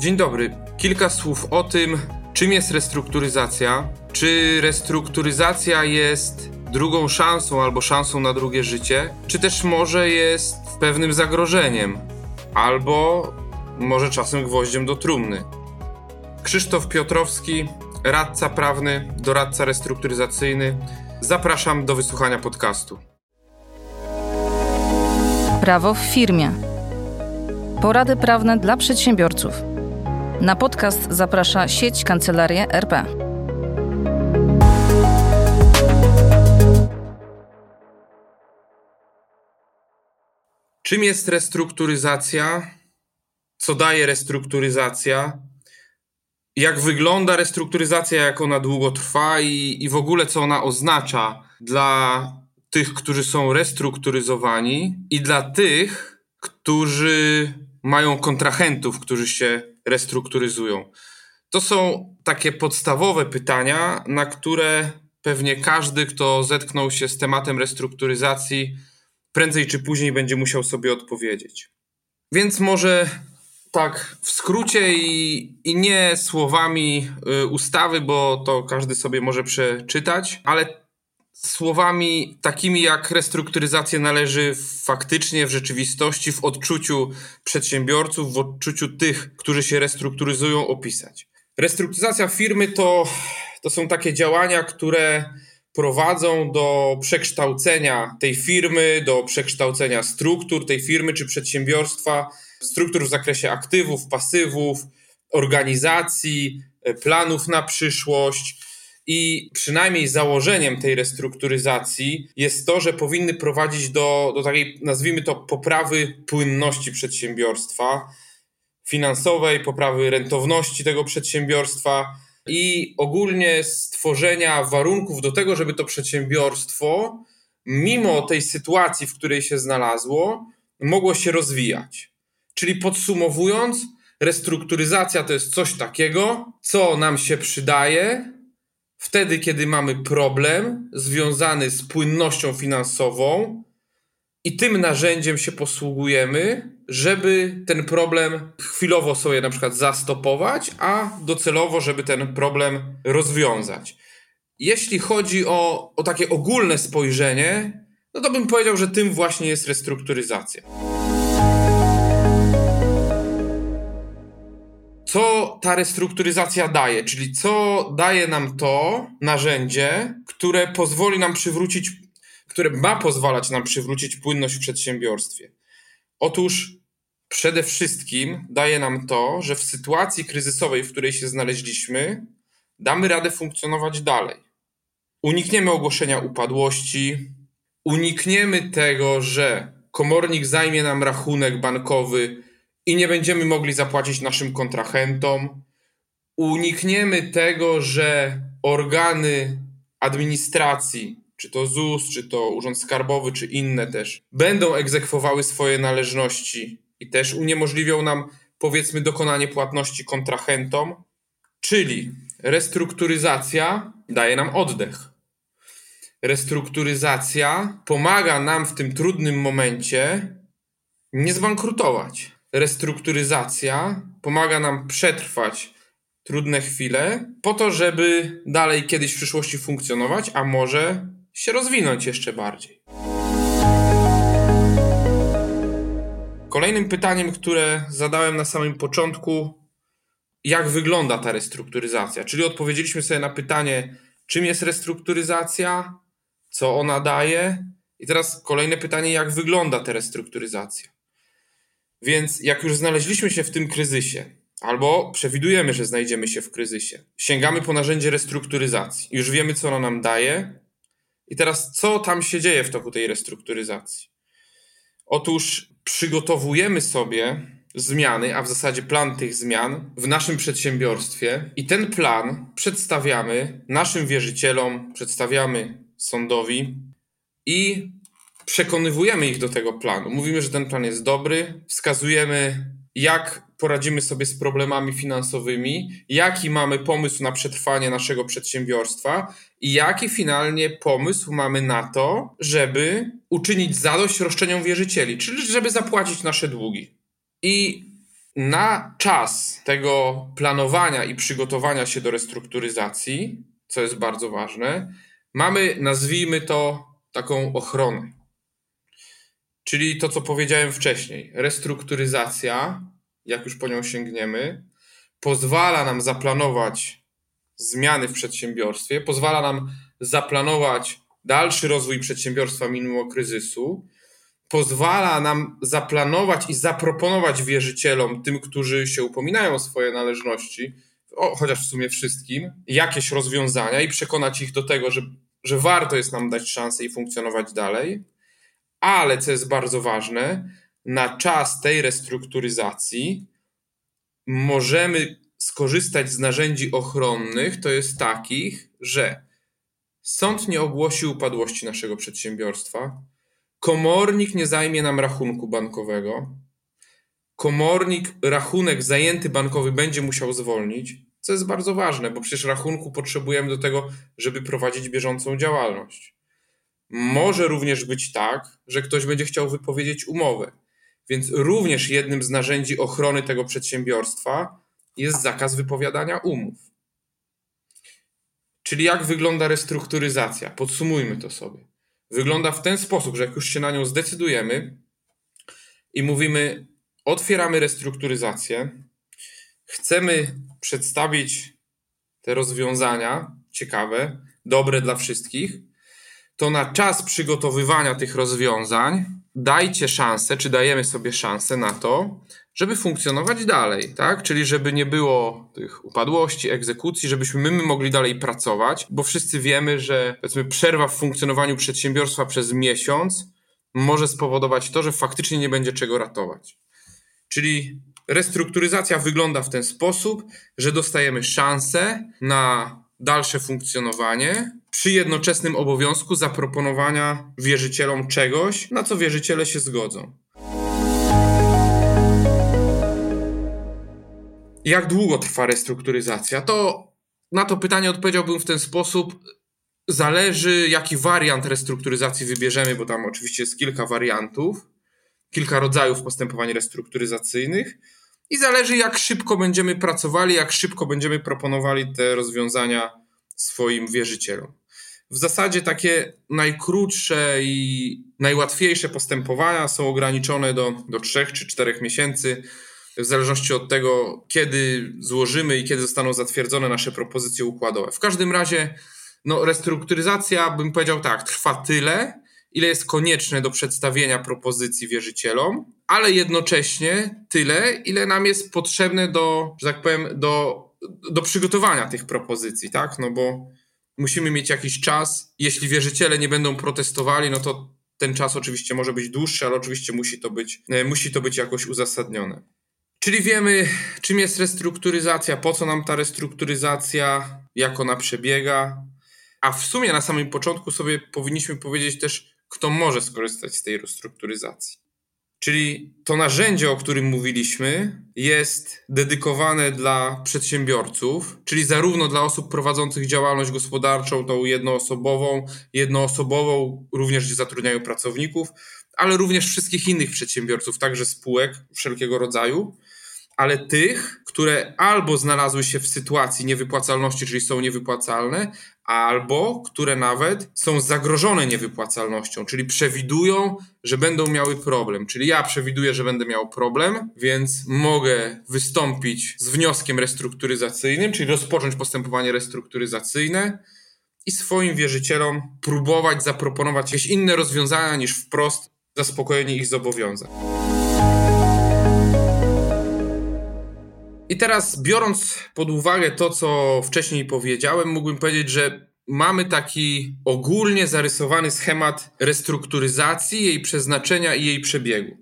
Dzień dobry. Kilka słów o tym, czym jest restrukturyzacja. Czy restrukturyzacja jest drugą szansą albo szansą na drugie życie, czy też może jest pewnym zagrożeniem, albo może czasem gwoździem do trumny. Krzysztof Piotrowski, radca prawny, doradca restrukturyzacyjny. Zapraszam do wysłuchania podcastu. Prawo w firmie. Porady prawne dla przedsiębiorców. Na podcast zaprasza sieć Kancelarie RP. Czym jest restrukturyzacja? Co daje restrukturyzacja? Jak wygląda restrukturyzacja, jak ona długo trwa i, i w ogóle co ona oznacza dla tych, którzy są restrukturyzowani i dla tych, którzy mają kontrahentów, którzy się restrukturyzują? To są takie podstawowe pytania, na które pewnie każdy, kto zetknął się z tematem restrukturyzacji, prędzej czy później będzie musiał sobie odpowiedzieć. Więc może tak w skrócie i, i nie słowami y, ustawy, bo to każdy sobie może przeczytać, ale słowami takimi jak restrukturyzacja należy faktycznie w rzeczywistości, w odczuciu przedsiębiorców, w odczuciu tych, którzy się restrukturyzują, opisać. Restrukturyzacja firmy to, to są takie działania, które prowadzą do przekształcenia tej firmy, do przekształcenia struktur tej firmy czy przedsiębiorstwa, struktur w zakresie aktywów, pasywów, organizacji, planów na przyszłość i przynajmniej założeniem tej restrukturyzacji jest to, że powinny prowadzić do, do takiej, nazwijmy to, poprawy płynności przedsiębiorstwa finansowej, poprawy rentowności tego przedsiębiorstwa i ogólnie stworzenia warunków do tego, żeby to przedsiębiorstwo, mimo tej sytuacji, w której się znalazło, mogło się rozwijać. Czyli podsumowując, restrukturyzacja to jest coś takiego, co nam się przydaje, wtedy, kiedy mamy problem związany z płynnością finansową i tym narzędziem się posługujemy, żeby ten problem chwilowo sobie na przykład zastopować, a docelowo, żeby ten problem rozwiązać. Jeśli chodzi o, o takie ogólne spojrzenie, no to bym powiedział, że tym właśnie jest restrukturyzacja. Co ta restrukturyzacja daje, czyli co daje nam to narzędzie, które pozwoli nam przywrócić, które ma pozwalać nam przywrócić płynność w przedsiębiorstwie. Otóż przede wszystkim daje nam to, że w sytuacji kryzysowej, w której się znaleźliśmy, damy radę funkcjonować dalej. Unikniemy ogłoszenia upadłości, unikniemy tego, że komornik zajmie nam rachunek bankowy i nie będziemy mogli zapłacić naszym kontrahentom. Unikniemy tego, że organy administracji, czy to ZUS, czy to Urząd Skarbowy, czy inne też, będą egzekwowały swoje należności i też uniemożliwią nam, powiedzmy, dokonanie płatności kontrahentom. Czyli restrukturyzacja daje nam oddech. Restrukturyzacja pomaga nam w tym trudnym momencie nie zbankrutować restrukturyzacja pomaga nam przetrwać trudne chwile, po to, żeby dalej kiedyś w przyszłości funkcjonować, a może się rozwinąć jeszcze bardziej. Kolejnym pytaniem, które zadałem na samym początku, jak wygląda ta restrukturyzacja? Czyli odpowiedzieliśmy sobie na pytanie, czym jest restrukturyzacja, co ona daje, i teraz kolejne pytanie, jak wygląda ta restrukturyzacja? Więc jak już znaleźliśmy się w tym kryzysie, albo przewidujemy, że znajdziemy się w kryzysie, sięgamy po narzędzie restrukturyzacji. Już wiemy, co ono nam daje. I teraz, co tam się dzieje w toku tej restrukturyzacji? Otóż przygotowujemy sobie zmiany, a w zasadzie plan tych zmian w naszym przedsiębiorstwie i ten plan przedstawiamy naszym wierzycielom, przedstawiamy sądowi i przekonywujemy ich do tego planu. Mówimy, że ten plan jest dobry, wskazujemy, jak poradzimy sobie z problemami finansowymi, jaki mamy pomysł na przetrwanie naszego przedsiębiorstwa i jaki finalnie pomysł mamy na to, żeby uczynić zadość roszczeniom wierzycieli, czyli żeby zapłacić nasze długi. I Na czas tego planowania i przygotowania się do restrukturyzacji, co jest bardzo ważne, mamy, nazwijmy to, taką ochronę. Czyli to, co powiedziałem wcześniej. Restrukturyzacja, jak już po nią sięgniemy, pozwala nam zaplanować zmiany w przedsiębiorstwie, pozwala nam zaplanować dalszy rozwój przedsiębiorstwa mimo kryzysu, pozwala nam zaplanować i zaproponować wierzycielom, tym, którzy się upominają o swoje należności, o, chociaż w sumie wszystkim, jakieś rozwiązania i przekonać ich do tego, że, że warto jest nam dać szansę i funkcjonować dalej. Ale co jest bardzo ważne, na czas tej restrukturyzacji możemy skorzystać z narzędzi ochronnych, to jest takich, że sąd nie ogłosi upadłości naszego przedsiębiorstwa, komornik nie zajmie nam rachunku bankowego, komornik rachunek zajęty bankowy będzie musiał zwolnić, co jest bardzo ważne, bo przecież rachunku potrzebujemy do tego, żeby prowadzić bieżącą działalność. Może również być tak, że ktoś będzie chciał wypowiedzieć umowę. Więc również jednym z narzędzi ochrony tego przedsiębiorstwa jest zakaz wypowiadania umów. Czyli jak wygląda restrukturyzacja? Podsumujmy to sobie. Wygląda w ten sposób, że jak już się na nią zdecydujemy i mówimy, otwieramy restrukturyzację, chcemy przedstawić te rozwiązania ciekawe, dobre dla wszystkich, to na czas przygotowywania tych rozwiązań dajcie szansę, czy dajemy sobie szansę na to, żeby funkcjonować dalej, tak? Czyli żeby nie było tych upadłości, egzekucji, żebyśmy my mogli dalej pracować, bo wszyscy wiemy, że powiedzmy przerwa w funkcjonowaniu przedsiębiorstwa przez miesiąc może spowodować to, że faktycznie nie będzie czego ratować. Czyli restrukturyzacja wygląda w ten sposób, że dostajemy szansę na dalsze funkcjonowanie przy jednoczesnym obowiązku zaproponowania wierzycielom czegoś, na co wierzyciele się zgodzą. Jak długo trwa restrukturyzacja? To na to pytanie odpowiedziałbym w ten sposób. Zależy, jaki wariant restrukturyzacji wybierzemy, bo tam oczywiście jest kilka wariantów, kilka rodzajów postępowań restrukturyzacyjnych i zależy, jak szybko będziemy pracowali, jak szybko będziemy proponowali te rozwiązania swoim wierzycielom. W zasadzie takie najkrótsze i najłatwiejsze postępowania są ograniczone do, do 3 czy 4 miesięcy, w zależności od tego, kiedy złożymy i kiedy zostaną zatwierdzone nasze propozycje układowe. W każdym razie, no, restrukturyzacja, bym powiedział tak, trwa tyle, ile jest konieczne do przedstawienia propozycji wierzycielom, ale jednocześnie tyle, ile nam jest potrzebne do, że tak powiem, do, do przygotowania tych propozycji, tak? No bo musimy mieć jakiś czas. Jeśli wierzyciele nie będą protestowali, no to ten czas oczywiście może być dłuższy, ale oczywiście musi to być, e, musi to być jakoś uzasadnione. Czyli wiemy, czym jest restrukturyzacja, po co nam ta restrukturyzacja, jak ona przebiega. A w sumie na samym początku sobie powinniśmy powiedzieć też, kto może skorzystać z tej restrukturyzacji. Czyli to narzędzie, o którym mówiliśmy, jest dedykowane dla przedsiębiorców, czyli zarówno dla osób prowadzących działalność gospodarczą, tą jednoosobową, jednoosobową, również gdzie zatrudniają pracowników, ale również wszystkich innych przedsiębiorców, także spółek wszelkiego rodzaju ale tych, które albo znalazły się w sytuacji niewypłacalności, czyli są niewypłacalne, albo które nawet są zagrożone niewypłacalnością, czyli przewidują, że będą miały problem. Czyli ja przewiduję, że będę miał problem, więc mogę wystąpić z wnioskiem restrukturyzacyjnym, czyli rozpocząć postępowanie restrukturyzacyjne i swoim wierzycielom próbować zaproponować jakieś inne rozwiązania niż wprost zaspokojenie ich zobowiązań. I teraz, biorąc pod uwagę to, co wcześniej powiedziałem, mógłbym powiedzieć, że mamy taki ogólnie zarysowany schemat restrukturyzacji, jej przeznaczenia i jej przebiegu.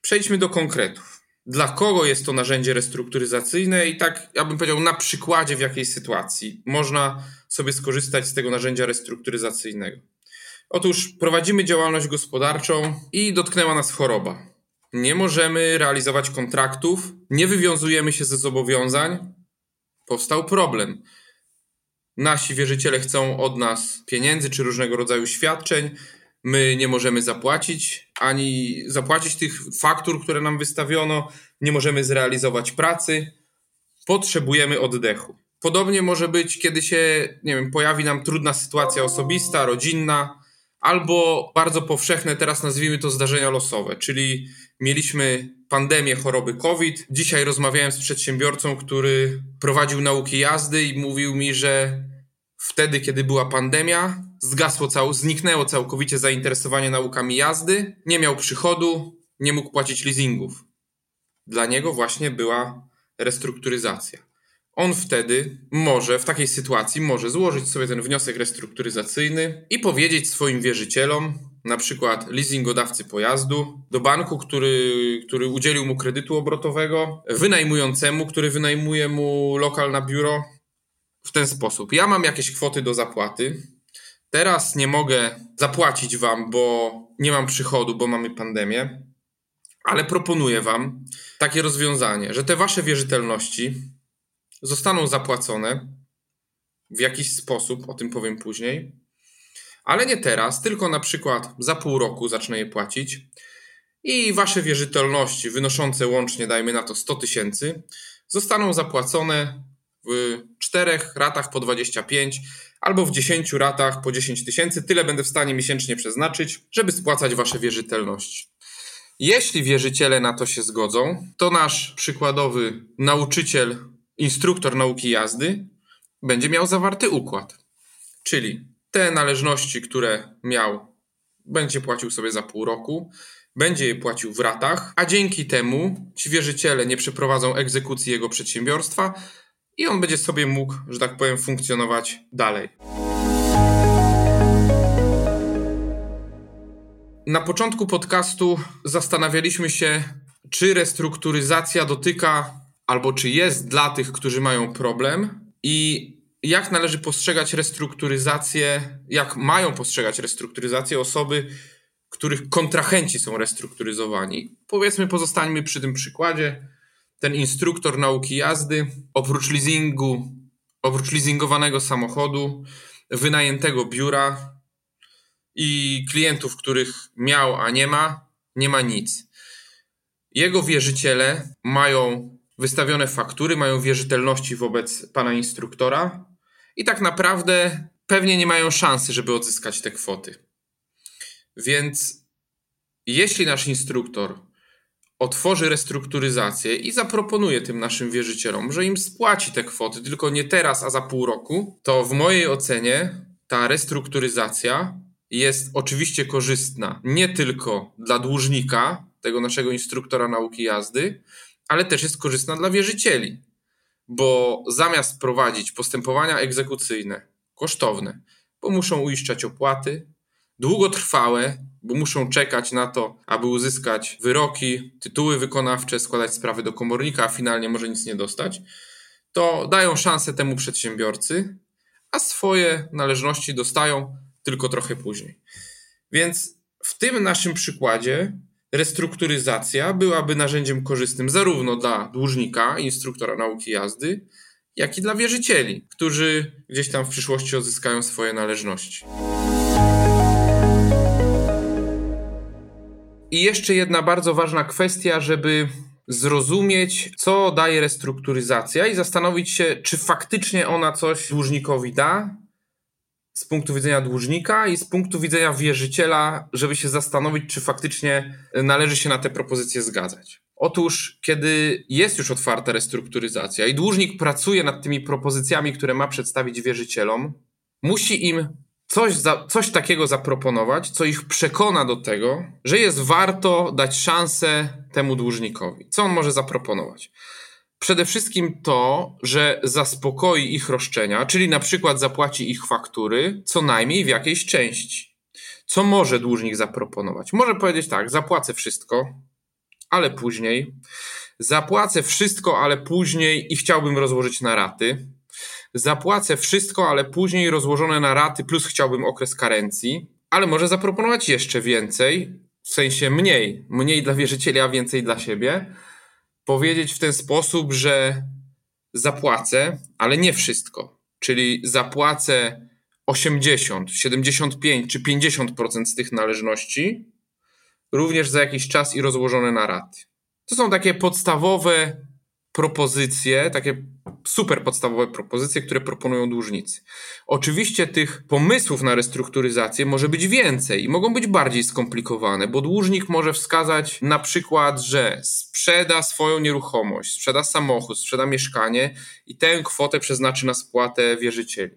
Przejdźmy do konkretów. Dla kogo jest to narzędzie restrukturyzacyjne i tak, ja bym powiedział, na przykładzie w jakiej sytuacji można sobie skorzystać z tego narzędzia restrukturyzacyjnego. Otóż prowadzimy działalność gospodarczą i dotknęła nas choroba nie możemy realizować kontraktów, nie wywiązujemy się ze zobowiązań, powstał problem. Nasi wierzyciele chcą od nas pieniędzy czy różnego rodzaju świadczeń. my nie możemy zapłacić, ani zapłacić tych faktur, które nam wystawiono, nie możemy zrealizować pracy, potrzebujemy oddechu. Podobnie może być, kiedy się, nie wiem, pojawi nam trudna sytuacja osobista, rodzinna, albo bardzo powszechne, teraz nazwijmy to zdarzenia losowe, czyli mieliśmy pandemię choroby COVID. Dzisiaj rozmawiałem z przedsiębiorcą, który prowadził nauki jazdy i mówił mi, że wtedy, kiedy była pandemia, zgasło cał, zniknęło całkowicie zainteresowanie naukami jazdy, nie miał przychodu, nie mógł płacić leasingów. Dla niego właśnie była restrukturyzacja. On wtedy może, w takiej sytuacji, może złożyć sobie ten wniosek restrukturyzacyjny i powiedzieć swoim wierzycielom, na przykład leasingodawcy pojazdu, do banku, który, który udzielił mu kredytu obrotowego, wynajmującemu, który wynajmuje mu lokal na biuro, w ten sposób. Ja mam jakieś kwoty do zapłaty. Teraz nie mogę zapłacić wam, bo nie mam przychodu, bo mamy pandemię, ale proponuję wam takie rozwiązanie, że te wasze wierzytelności zostaną zapłacone w jakiś sposób, o tym powiem później, ale nie teraz, tylko na przykład za pół roku zacznę je płacić i wasze wierzytelności wynoszące łącznie, dajmy na to 100 tysięcy, zostaną zapłacone w czterech ratach po 25 albo w 10 ratach po 10 tysięcy. Tyle będę w stanie miesięcznie przeznaczyć, żeby spłacać wasze wierzytelności. Jeśli wierzyciele na to się zgodzą, to nasz przykładowy nauczyciel, instruktor nauki jazdy będzie miał zawarty układ. Czyli te należności, które miał, będzie płacił sobie za pół roku, będzie je płacił w ratach, a dzięki temu ci wierzyciele nie przeprowadzą egzekucji jego przedsiębiorstwa, i on będzie sobie mógł, że tak powiem, funkcjonować dalej. Na początku podcastu zastanawialiśmy się, czy restrukturyzacja dotyka albo czy jest dla tych, którzy mają problem i jak należy postrzegać restrukturyzację, jak mają postrzegać restrukturyzację osoby, których kontrahenci są restrukturyzowani. Powiedzmy, pozostańmy przy tym przykładzie ten instruktor nauki jazdy, oprócz leasingu, oprócz leasingowanego samochodu, wynajętego biura i klientów, których miał, a nie ma, nie ma nic. Jego wierzyciele mają wystawione faktury, mają wierzytelności wobec pana instruktora i tak naprawdę pewnie nie mają szansy, żeby odzyskać te kwoty. Więc jeśli nasz instruktor otworzy restrukturyzację i zaproponuje tym naszym wierzycielom, że im spłaci te kwoty, tylko nie teraz, a za pół roku, to w mojej ocenie ta restrukturyzacja jest oczywiście korzystna nie tylko dla dłużnika, tego naszego instruktora nauki jazdy, ale też jest korzystna dla wierzycieli, bo zamiast prowadzić postępowania egzekucyjne, kosztowne, bo muszą uiszczać opłaty, długotrwałe, bo muszą czekać na to, aby uzyskać wyroki, tytuły wykonawcze, składać sprawy do komornika, a finalnie może nic nie dostać, to dają szansę temu przedsiębiorcy, a swoje należności dostają tylko trochę później. Więc w tym naszym przykładzie restrukturyzacja byłaby narzędziem korzystnym zarówno dla dłużnika, instruktora nauki jazdy, jak i dla wierzycieli, którzy gdzieś tam w przyszłości odzyskają swoje należności. I jeszcze jedna bardzo ważna kwestia, żeby zrozumieć, co daje restrukturyzacja i zastanowić się, czy faktycznie ona coś dłużnikowi da z punktu widzenia dłużnika i z punktu widzenia wierzyciela, żeby się zastanowić, czy faktycznie należy się na te propozycje zgadzać. Otóż, kiedy jest już otwarta restrukturyzacja i dłużnik pracuje nad tymi propozycjami, które ma przedstawić wierzycielom, musi im coś, za, coś takiego zaproponować, co ich przekona do tego, że jest warto dać szansę temu dłużnikowi. Co on może zaproponować? Przede wszystkim to, że zaspokoi ich roszczenia, czyli na przykład zapłaci ich faktury, co najmniej w jakiejś części. Co może dłużnik zaproponować? Może powiedzieć tak: zapłacę wszystko, ale później. Zapłacę wszystko, ale później i chciałbym rozłożyć na raty zapłacę wszystko, ale później rozłożone na raty, plus chciałbym okres karencji, ale może zaproponować jeszcze więcej, w sensie mniej, mniej dla wierzycieli, a więcej dla siebie. Powiedzieć w ten sposób, że zapłacę, ale nie wszystko. Czyli zapłacę 80, 75 czy 50% z tych należności, również za jakiś czas i rozłożone na raty. To są takie podstawowe propozycje, takie super podstawowe propozycje, które proponują dłużnicy. Oczywiście tych pomysłów na restrukturyzację może być więcej i mogą być bardziej skomplikowane, bo dłużnik może wskazać na przykład, że sprzeda swoją nieruchomość, sprzeda samochód, sprzeda mieszkanie i tę kwotę przeznaczy na spłatę wierzycieli.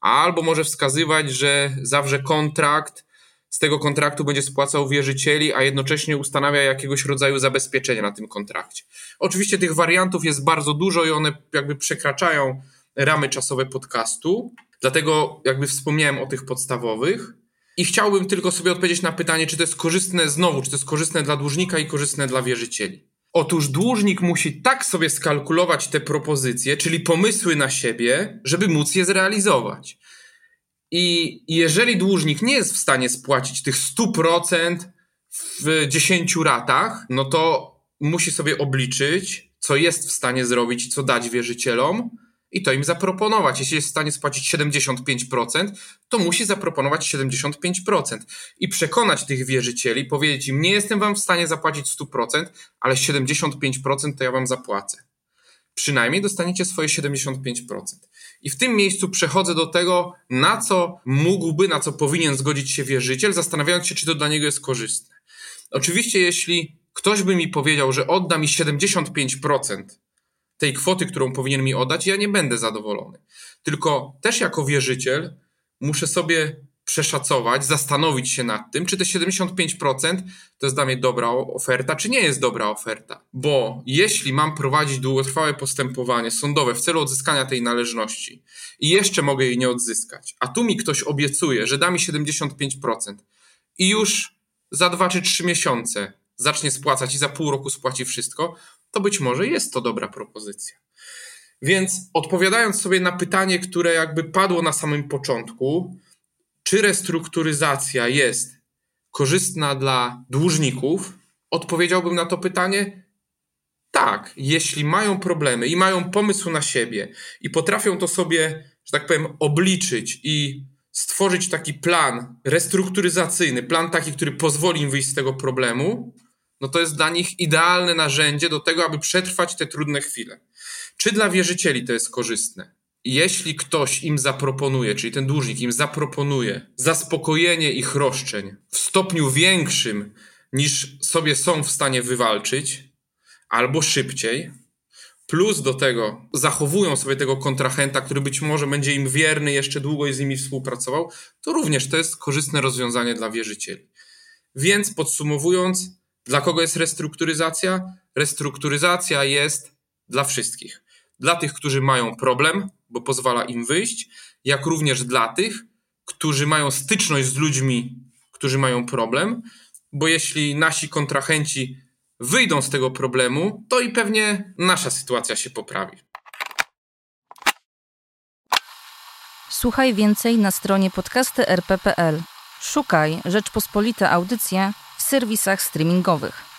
Albo może wskazywać, że zawrze kontrakt z tego kontraktu będzie spłacał wierzycieli, a jednocześnie ustanawia jakiegoś rodzaju zabezpieczenia na tym kontrakcie. Oczywiście tych wariantów jest bardzo dużo i one jakby przekraczają ramy czasowe podcastu, dlatego jakby wspomniałem o tych podstawowych. I chciałbym tylko sobie odpowiedzieć na pytanie, czy to jest korzystne znowu, czy to jest korzystne dla dłużnika i korzystne dla wierzycieli. Otóż dłużnik musi tak sobie skalkulować te propozycje, czyli pomysły na siebie, żeby móc je zrealizować. I jeżeli dłużnik nie jest w stanie spłacić tych 100% w 10 ratach, no to musi sobie obliczyć, co jest w stanie zrobić co dać wierzycielom i to im zaproponować. Jeśli jest w stanie spłacić 75%, to musi zaproponować 75% i przekonać tych wierzycieli, powiedzieć im: Nie jestem wam w stanie zapłacić 100%, ale 75% to ja wam zapłacę. Przynajmniej dostaniecie swoje 75%. I w tym miejscu przechodzę do tego, na co mógłby, na co powinien zgodzić się wierzyciel, zastanawiając się, czy to dla niego jest korzystne. Oczywiście, jeśli ktoś by mi powiedział, że odda mi 75% tej kwoty, którą powinien mi oddać, ja nie będę zadowolony. Tylko też jako wierzyciel muszę sobie przeszacować, zastanowić się nad tym, czy te 75% to jest dla mnie dobra oferta, czy nie jest dobra oferta. Bo jeśli mam prowadzić długotrwałe postępowanie sądowe w celu odzyskania tej należności i jeszcze mogę jej nie odzyskać, a tu mi ktoś obiecuje, że da mi 75% i już za 2 czy 3 miesiące zacznie spłacać i za pół roku spłaci wszystko, to być może jest to dobra propozycja. Więc odpowiadając sobie na pytanie, które jakby padło na samym początku, czy restrukturyzacja jest korzystna dla dłużników? Odpowiedziałbym na to pytanie tak, jeśli mają problemy i mają pomysł na siebie i potrafią to sobie, że tak powiem, obliczyć i stworzyć taki plan restrukturyzacyjny, plan taki, który pozwoli im wyjść z tego problemu, no to jest dla nich idealne narzędzie do tego, aby przetrwać te trudne chwile. Czy dla wierzycieli to jest korzystne? Jeśli ktoś im zaproponuje, czyli ten dłużnik im zaproponuje zaspokojenie ich roszczeń w stopniu większym niż sobie są w stanie wywalczyć, albo szybciej, plus do tego zachowują sobie tego kontrahenta, który być może będzie im wierny, jeszcze długo i z nimi współpracował, to również to jest korzystne rozwiązanie dla wierzycieli. Więc podsumowując, dla kogo jest restrukturyzacja? Restrukturyzacja jest dla wszystkich. Dla tych, którzy mają problem, bo pozwala im wyjść, jak również dla tych, którzy mają styczność z ludźmi, którzy mają problem, bo jeśli nasi kontrahenci wyjdą z tego problemu, to i pewnie nasza sytuacja się poprawi. Słuchaj więcej na stronie podcasty.rp.pl. Szukaj Rzeczpospolite Audycje w serwisach streamingowych.